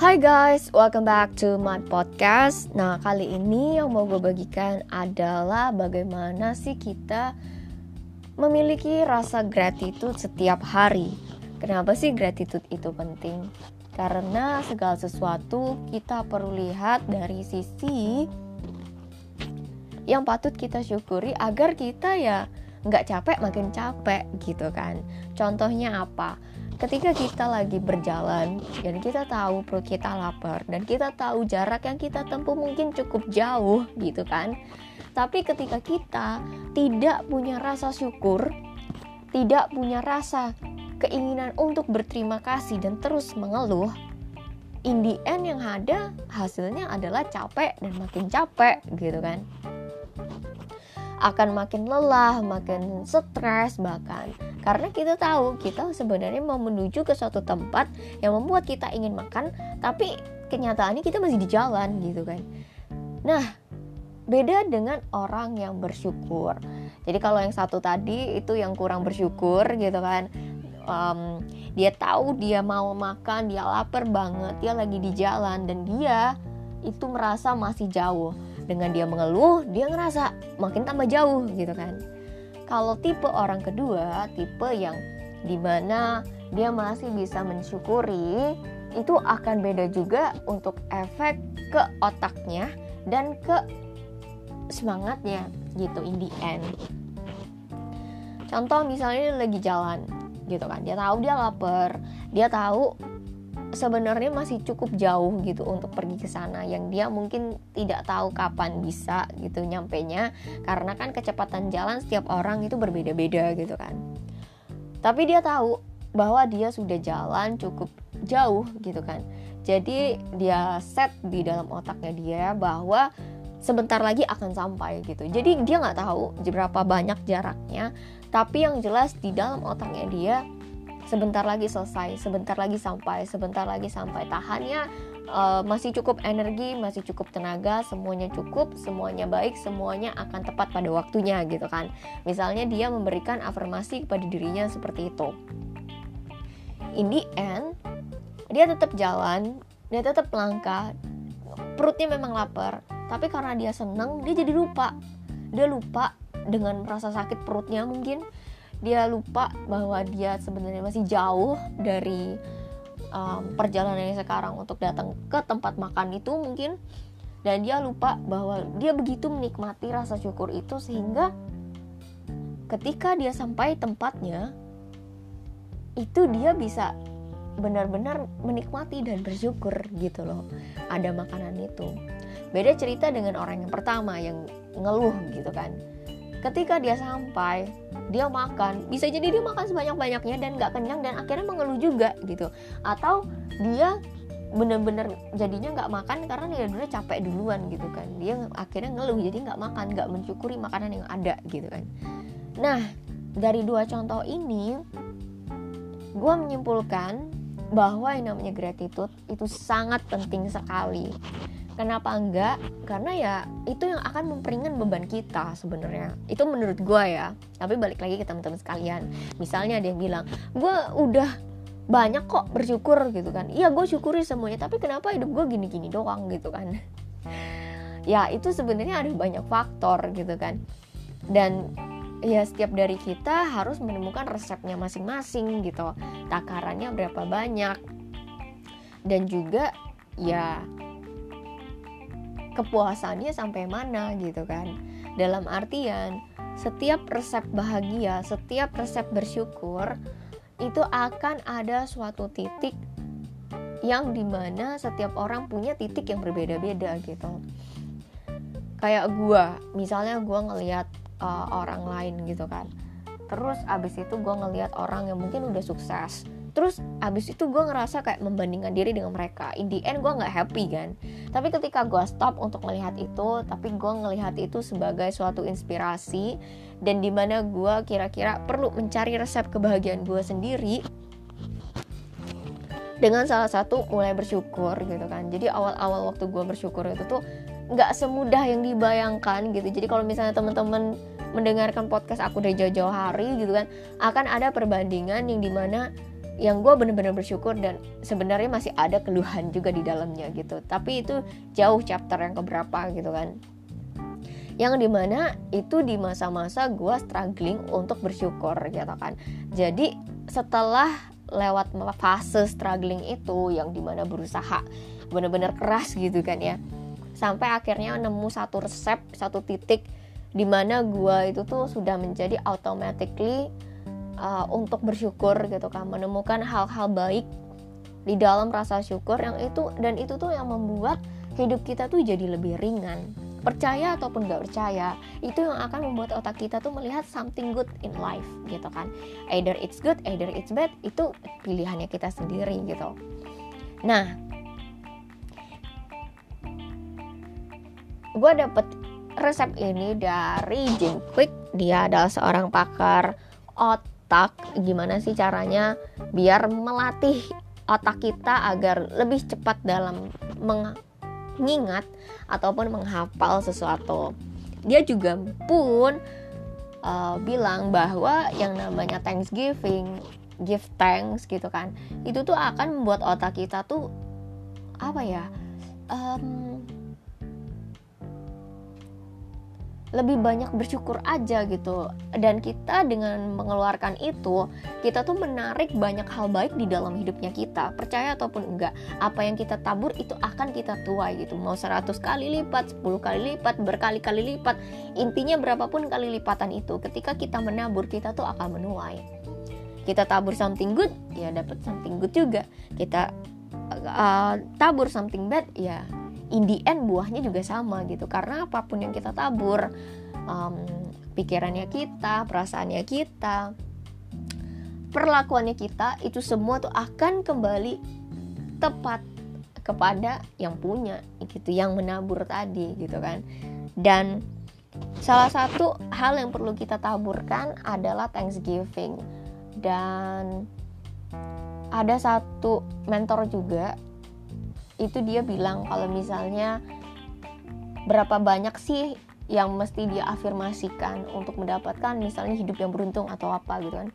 Hai guys, welcome back to my podcast. Nah, kali ini yang mau gue bagikan adalah bagaimana sih kita memiliki rasa gratitude setiap hari. Kenapa sih gratitude itu penting? Karena segala sesuatu kita perlu lihat dari sisi yang patut kita syukuri agar kita ya nggak capek makin capek gitu kan. Contohnya apa? Ketika kita lagi berjalan dan kita tahu perut kita lapar dan kita tahu jarak yang kita tempuh mungkin cukup jauh gitu kan? Tapi ketika kita tidak punya rasa syukur tidak punya rasa keinginan untuk berterima kasih dan terus mengeluh in the end yang ada hasilnya adalah capek dan makin capek gitu kan akan makin lelah, makin stres bahkan. Karena kita tahu kita sebenarnya mau menuju ke suatu tempat yang membuat kita ingin makan tapi kenyataannya kita masih di jalan gitu kan. Nah beda dengan orang yang bersyukur. Jadi kalau yang satu tadi itu yang kurang bersyukur gitu kan um, dia tahu dia mau makan dia lapar banget dia lagi di jalan dan dia itu merasa masih jauh dengan dia mengeluh dia ngerasa makin tambah jauh gitu kan kalau tipe orang kedua, tipe yang di mana dia masih bisa mensyukuri, itu akan beda juga untuk efek ke otaknya dan ke semangatnya gitu in the end. Contoh misalnya lagi jalan gitu kan, dia tahu dia lapar, dia tahu sebenarnya masih cukup jauh gitu untuk pergi ke sana yang dia mungkin tidak tahu kapan bisa gitu nyampe nya karena kan kecepatan jalan setiap orang itu berbeda-beda gitu kan. Tapi dia tahu bahwa dia sudah jalan cukup jauh gitu kan. Jadi dia set di dalam otaknya dia bahwa sebentar lagi akan sampai gitu. Jadi dia nggak tahu berapa banyak jaraknya tapi yang jelas di dalam otaknya dia sebentar lagi selesai, sebentar lagi sampai, sebentar lagi sampai. Tahannya uh, masih cukup energi, masih cukup tenaga, semuanya cukup, semuanya baik, semuanya akan tepat pada waktunya gitu kan. Misalnya dia memberikan afirmasi kepada dirinya seperti itu. In the end, dia tetap jalan, dia tetap melangkah, perutnya memang lapar, tapi karena dia seneng, dia jadi lupa. Dia lupa dengan rasa sakit perutnya mungkin dia lupa bahwa dia sebenarnya masih jauh dari um, perjalanannya sekarang untuk datang ke tempat makan itu mungkin. Dan dia lupa bahwa dia begitu menikmati rasa syukur itu sehingga ketika dia sampai tempatnya itu dia bisa benar-benar menikmati dan bersyukur gitu loh ada makanan itu. Beda cerita dengan orang yang pertama yang ngeluh gitu kan ketika dia sampai dia makan. Bisa jadi dia makan sebanyak banyaknya dan nggak kenyang dan akhirnya mengeluh juga gitu. Atau dia bener-bener jadinya nggak makan karena dia dulu capek duluan gitu kan. Dia akhirnya ngeluh jadi nggak makan nggak mensyukuri makanan yang ada gitu kan. Nah dari dua contoh ini gue menyimpulkan bahwa yang namanya gratitude itu sangat penting sekali Kenapa enggak? Karena ya itu yang akan memperingan beban kita sebenarnya. Itu menurut gue ya. Tapi balik lagi ke teman-teman sekalian. Misalnya ada yang bilang, gue udah banyak kok bersyukur gitu kan. Iya gue syukuri semuanya. Tapi kenapa hidup gue gini-gini doang gitu kan? ya itu sebenarnya ada banyak faktor gitu kan. Dan ya setiap dari kita harus menemukan resepnya masing-masing gitu. Takarannya berapa banyak. Dan juga ya kepuasannya sampai mana gitu kan. Dalam artian setiap resep bahagia setiap resep bersyukur itu akan ada suatu titik yang di mana setiap orang punya titik yang berbeda-beda gitu. Kayak gue misalnya gue ngelihat uh, orang lain gitu kan. Terus abis itu gue ngelihat orang yang mungkin udah sukses terus abis itu gue ngerasa kayak membandingkan diri dengan mereka. In the end gue nggak happy kan? Tapi ketika gue stop untuk melihat itu tapi gue ngelihat itu sebagai suatu inspirasi dan di mana gue kira-kira perlu mencari resep kebahagiaan gue sendiri dengan salah satu mulai bersyukur gitu kan? Jadi awal-awal waktu gue bersyukur itu tuh nggak semudah yang dibayangkan gitu. Jadi kalau misalnya teman-teman mendengarkan podcast aku dari jauh-jauh hari gitu kan akan ada perbandingan yang di mana yang gue bener-bener bersyukur dan sebenarnya masih ada keluhan juga di dalamnya gitu. Tapi itu jauh chapter yang keberapa gitu kan. Yang di mana itu di masa-masa gue struggling untuk bersyukur gitu kan. Jadi setelah lewat fase struggling itu yang di mana berusaha bener-bener keras gitu kan ya. Sampai akhirnya nemu satu resep satu titik di mana gue itu tuh sudah menjadi automatically uh, untuk bersyukur gitu kan menemukan hal-hal baik di dalam rasa syukur yang itu dan itu tuh yang membuat hidup kita tuh jadi lebih ringan. Percaya ataupun gak percaya itu yang akan membuat otak kita tuh melihat something good in life gitu kan. Either it's good either it's bad itu pilihannya kita sendiri gitu. Nah gue dapet resep ini dari Jim Quick dia adalah seorang pakar otak gimana sih caranya biar melatih otak kita agar lebih cepat dalam mengingat ataupun menghafal sesuatu. Dia juga pun uh, bilang bahwa yang namanya Thanksgiving give thanks gitu kan itu tuh akan membuat otak kita tuh apa ya um, lebih banyak bersyukur aja gitu. Dan kita dengan mengeluarkan itu kita tuh menarik banyak hal baik di dalam hidupnya kita. Percaya ataupun enggak apa yang kita tabur itu akan kita tuai gitu. Mau 100 kali lipat 10 kali lipat berkali-kali lipat intinya berapapun kali lipatan itu ketika kita menabur kita tuh akan menuai. Kita tabur something good ya dapat something good juga. Kita uh, tabur something bad ya in the end buahnya juga sama gitu. Karena apa pun yang kita tabur um, pikirannya kita perasaannya kita perlakuannya kita itu semua tuh akan kembali tepat kepada yang punya gitu yang menabur tadi gitu kan. Dan salah satu hal yang perlu kita taburkan adalah Thanksgiving. Dan ada satu mentor juga itu dia bilang kalau misalnya berapa banyak sih yang mesti dia afirmasikan untuk mendapatkan misalnya hidup yang beruntung atau apa gitu kan.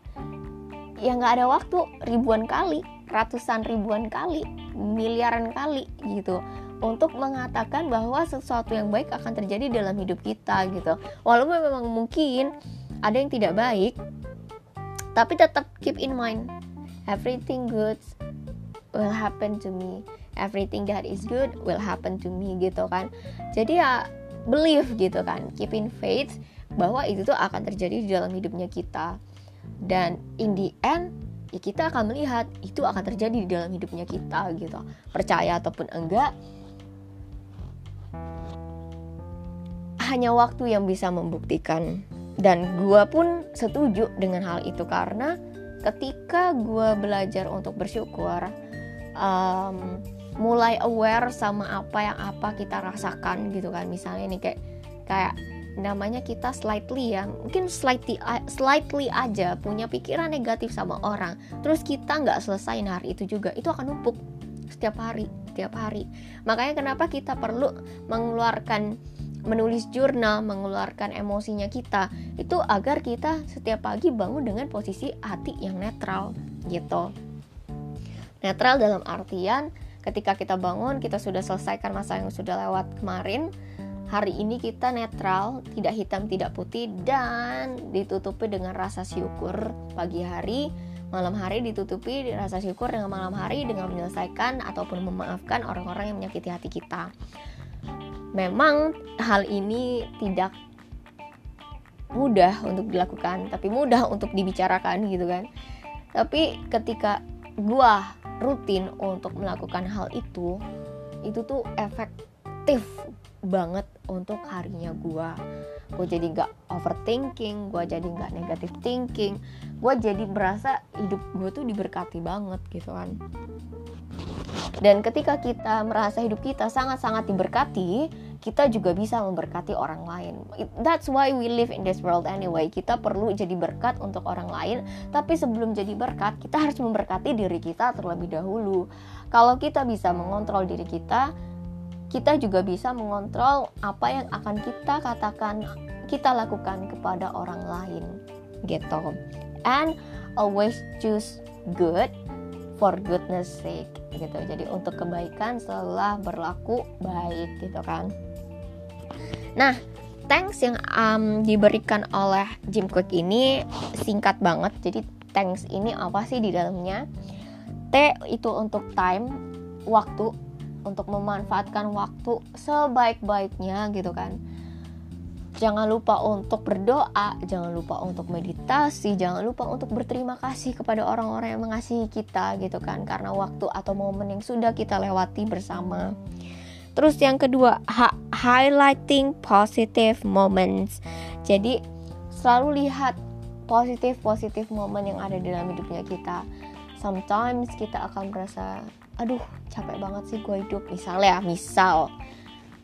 Ya nggak ada waktu ribuan kali ratusan ribuan kali miliaran kali gitu untuk mengatakan bahwa sesuatu yang baik akan terjadi dalam hidup kita gitu. Walaupun memang mungkin ada yang tidak baik tapi tetap keep in mind everything good will happen to me everything that is good will happen to me gitu kan. Jadi ya believe gitu kan. Keep in faith bahwa itu tuh akan terjadi di dalam hidupnya kita. Dan in the end ya kita akan melihat itu akan terjadi di dalam hidupnya kita gitu. Percaya ataupun enggak hanya waktu yang bisa membuktikan. Dan gue pun setuju dengan hal itu karena ketika gue belajar untuk bersyukur um, mulai aware sama apa yang apa kita rasakan gitu kan. Misalnya nih kayak kayak namanya kita slightly ya mungkin slightly slightly aja punya pikiran negatif sama orang terus kita nggak selesaiin hari itu juga itu akan numpuk setiap hari setiap hari. Makanya kenapa kita perlu mengeluarkan menulis jurnal mengeluarkan emosinya kita itu agar kita setiap pagi bangun dengan posisi hati yang netral gitu. Netral dalam artian ketika kita bangun kita sudah selesaikan masa yang sudah lewat kemarin hari ini kita netral tidak hitam tidak putih dan ditutupi dengan rasa syukur pagi hari malam hari ditutupi rasa syukur dengan malam hari dengan menyelesaikan ataupun memaafkan orang-orang yang menyakiti hati kita. Memang hal ini tidak mudah untuk dilakukan tapi mudah untuk dibicarakan gitu kan. Tapi ketika gua rutin untuk melakukan hal itu itu tuh efektif banget untuk harinya gue gue jadi gak overthinking gue jadi gak negative thinking gue jadi berasa hidup gue tuh diberkati banget gitu kan. Dan ketika kita merasa hidup kita sangat-sangat diberkati kita juga bisa memberkati orang lain. That's why we live in this world anyway. Kita perlu jadi berkat untuk orang lain, tapi sebelum jadi berkat, kita harus memberkati diri kita terlebih dahulu. Kalau kita bisa mengontrol diri kita, kita juga bisa mengontrol apa yang akan kita katakan, kita lakukan kepada orang lain. Gitu. And always choose good for goodness sake gitu jadi untuk kebaikan selalulah berlaku baik gitu kan nah thanks yang um, diberikan oleh Jim Quick ini singkat banget. Jadi thanks ini apa sih di dalamnya? T itu untuk time waktu untuk memanfaatkan waktu sebaik-baiknya gitu kan. Jangan lupa untuk berdoa, jangan lupa untuk meditasi, jangan lupa untuk berterima kasih kepada orang-orang yang mengasihi kita gitu kan. Karena waktu atau momen yang sudah kita lewati bersama. Terus yang kedua, highlighting positive moments. Jadi selalu lihat positif-positif momen yang ada dalam hidupnya kita. Sometimes kita akan merasa, aduh capek banget sih gue hidup. Misalnya, misal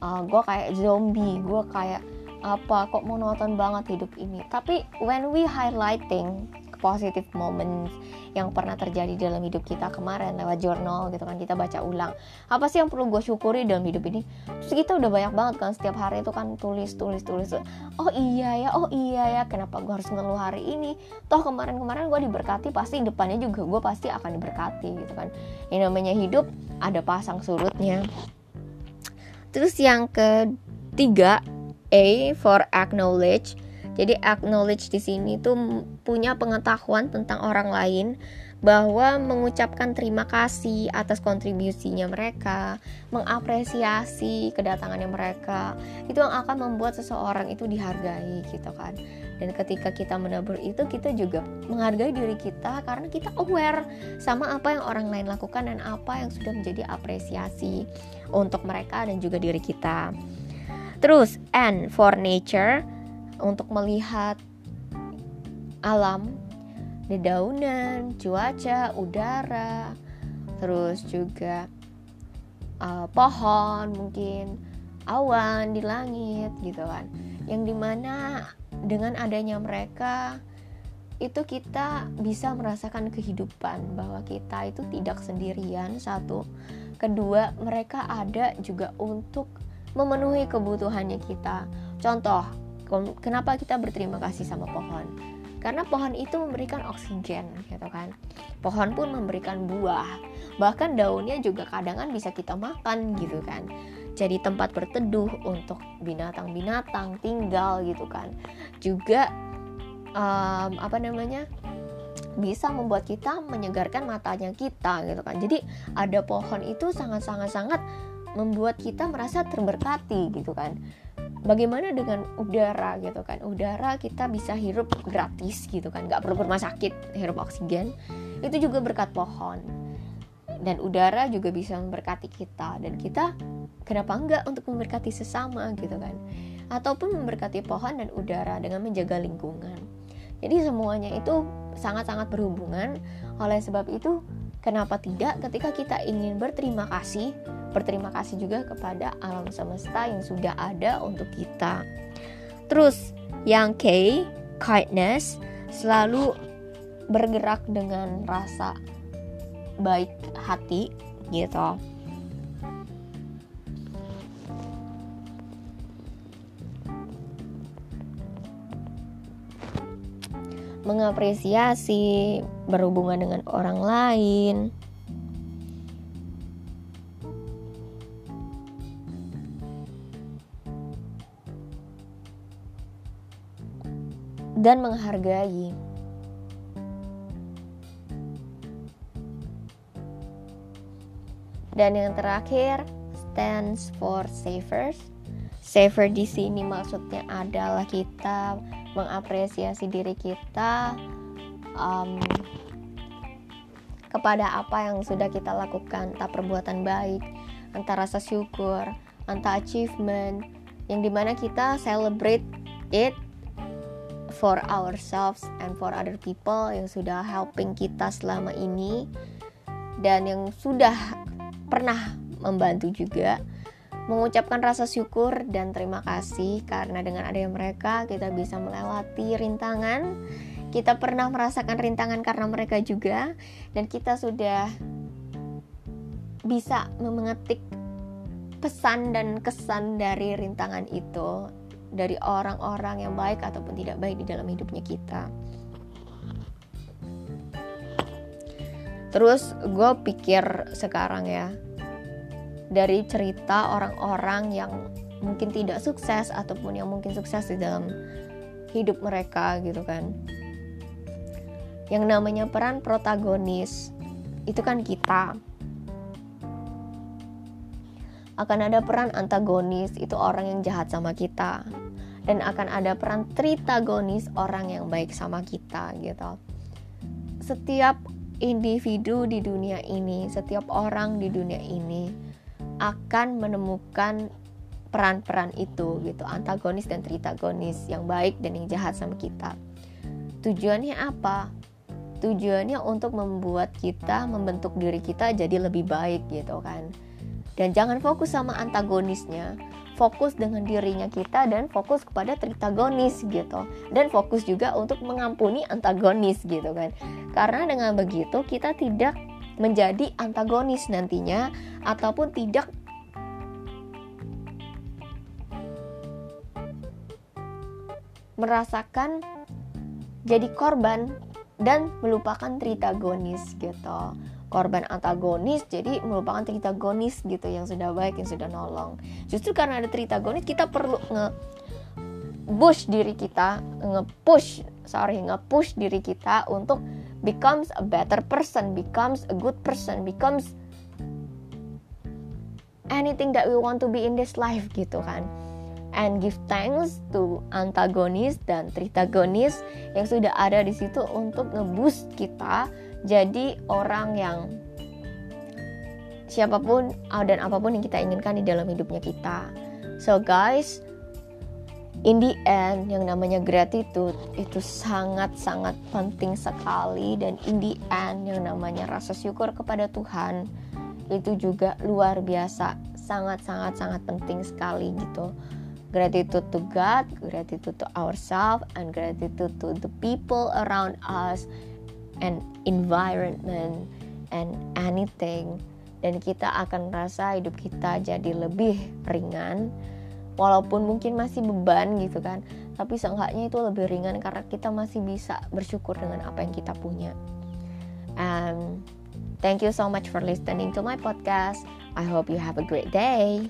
uh, gue kayak zombie, gue kayak apa kok monoton banget hidup ini tapi when we highlighting positive moments yang pernah terjadi dalam hidup kita kemarin lewat jurnal gitu kan kita baca ulang. Apa sih yang perlu gue syukuri dalam hidup ini? Terus kita udah banyak banget kan setiap hari itu kan tulis tulis tulis oh iya ya oh iya ya kenapa gue harus ngeluh hari ini? Toh kemarin-kemarin gue diberkati pasti depannya juga gue pasti akan diberkati gitu kan. Yang namanya hidup ada pasang surutnya. Terus yang ketiga A for acknowledge. Jadi acknowledge di sini tuh punya pengetahuan tentang orang lain bahwa mengucapkan terima kasih atas kontribusinya mereka, mengapresiasi kedatangannya mereka, itu yang akan membuat seseorang itu dihargai gitu kan. Dan ketika kita menabur itu kita juga menghargai diri kita karena kita aware sama apa yang orang lain lakukan dan apa yang sudah menjadi apresiasi untuk mereka dan juga diri kita. Terus N for nature untuk melihat alam, dedaunan, cuaca, udara, terus juga uh, pohon mungkin awan di langit gitu kan. Yang di mana dengan adanya mereka itu kita bisa merasakan kehidupan bahwa kita itu tidak sendirian satu kedua mereka ada juga untuk memenuhi kebutuhannya kita. Contoh, kenapa kita berterima kasih sama pohon? Karena pohon itu memberikan oksigen, gitu kan. Pohon pun memberikan buah. Bahkan daunnya juga kadang kan bisa kita makan, gitu kan. Jadi tempat berteduh untuk binatang-binatang tinggal, gitu kan. Juga um, apa namanya? bisa membuat kita menyegarkan matanya kita gitu kan. Jadi ada pohon itu sangat-sangat sangat membuat kita merasa terberkati gitu kan bagaimana dengan udara gitu kan? Udara kita bisa hirup gratis gitu kan nggak perlu rumah sakit hirup oksigen. Itu juga berkat pohon. Dan udara juga bisa memberkati kita. Dan kita kenapa enggak untuk memberkati sesama gitu kan? Ataupun memberkati pohon dan udara dengan menjaga lingkungan. Jadi semuanya itu sangat-sangat berhubungan. Oleh sebab itu Kenapa tidak ketika kita ingin berterima kasih, berterima kasih juga kepada alam semesta yang sudah ada untuk kita. Terus yang K, kindness, selalu bergerak dengan rasa baik hati gitu. mengapresiasi, berhubungan dengan orang lain. Dan menghargai. Dan yang terakhir, stands for safer. Safer di sini maksudnya adalah kita mengapresiasi diri kita um, kepada apa yang sudah kita lakukan, entah perbuatan baik, entah rasa syukur, entah achievement, yang di mana kita celebrate it for ourselves and for other people yang sudah helping kita selama ini dan yang sudah pernah membantu juga mengucapkan rasa syukur dan terima kasih karena dengan adanya mereka kita bisa melewati rintangan. Kita pernah merasakan rintangan karena mereka juga dan kita sudah bisa mengetik pesan dan kesan dari rintangan itu dari orang-orang yang baik ataupun tidak baik di dalam hidupnya kita. terus gue pikir sekarang ya dari cerita orang-orang yang mungkin tidak sukses ataupun yang mungkin sukses di dalam hidup mereka gitu kan yang namanya peran protagonis itu kan kita akan ada peran antagonis itu orang yang jahat sama kita. Dan akan ada peran tritagonis orang yang baik sama kita gitu. Setiap individu di dunia ini setiap orang di dunia ini akan menemukan peran-peran itu gitu. Antagonis dan tritagonis yang baik dan yang jahat sama kita. Tujuannya apa? Tujuannya untuk membuat kita membentuk diri kita jadi lebih baik gitu kan dan jangan fokus sama antagonisnya. Fokus dengan dirinya kita dan fokus kepada tritagonis gitu. Dan fokus juga untuk mengampuni antagonis gitu kan. Karena dengan begitu kita tidak menjadi antagonis nantinya ataupun tidak merasakan jadi korban dan melupakan tritagonis gitu korban antagonis jadi melupakan tritagonis gitu yang sudah baik yang sudah nolong. Justru karena ada tritagonis kita perlu nge push diri kita nge push sorry nge push diri kita untuk becomes a better person becomes a good person becomes anything that we want to be in this life gitu kan. And give thanks to antagonis dan tritagonis yang sudah ada di situ untuk ngeboost kita jadi orang yang siapa pun dan apa pun yang kita inginkan di dalam hidupnya kita. So guys, in the end yang namanya gratitude itu sangat-sangat penting sekali. Dan in the end yang namanya rasa syukur kepada Tuhan itu juga luar biasa. Sangat-sangat sangat penting sekali gitu. Gratitude to God, gratitude to ourselves, and gratitude to the people around us, and environment, and anything. Dan kita akan merasa hidup kita jadi lebih ringan, walaupun mungkin masih beban gitu kan, tapi seenggaknya itu lebih ringan karena kita masih bisa bersyukur dengan apa yang kita punya. And thank you so much for listening to my podcast. I hope you have a great day.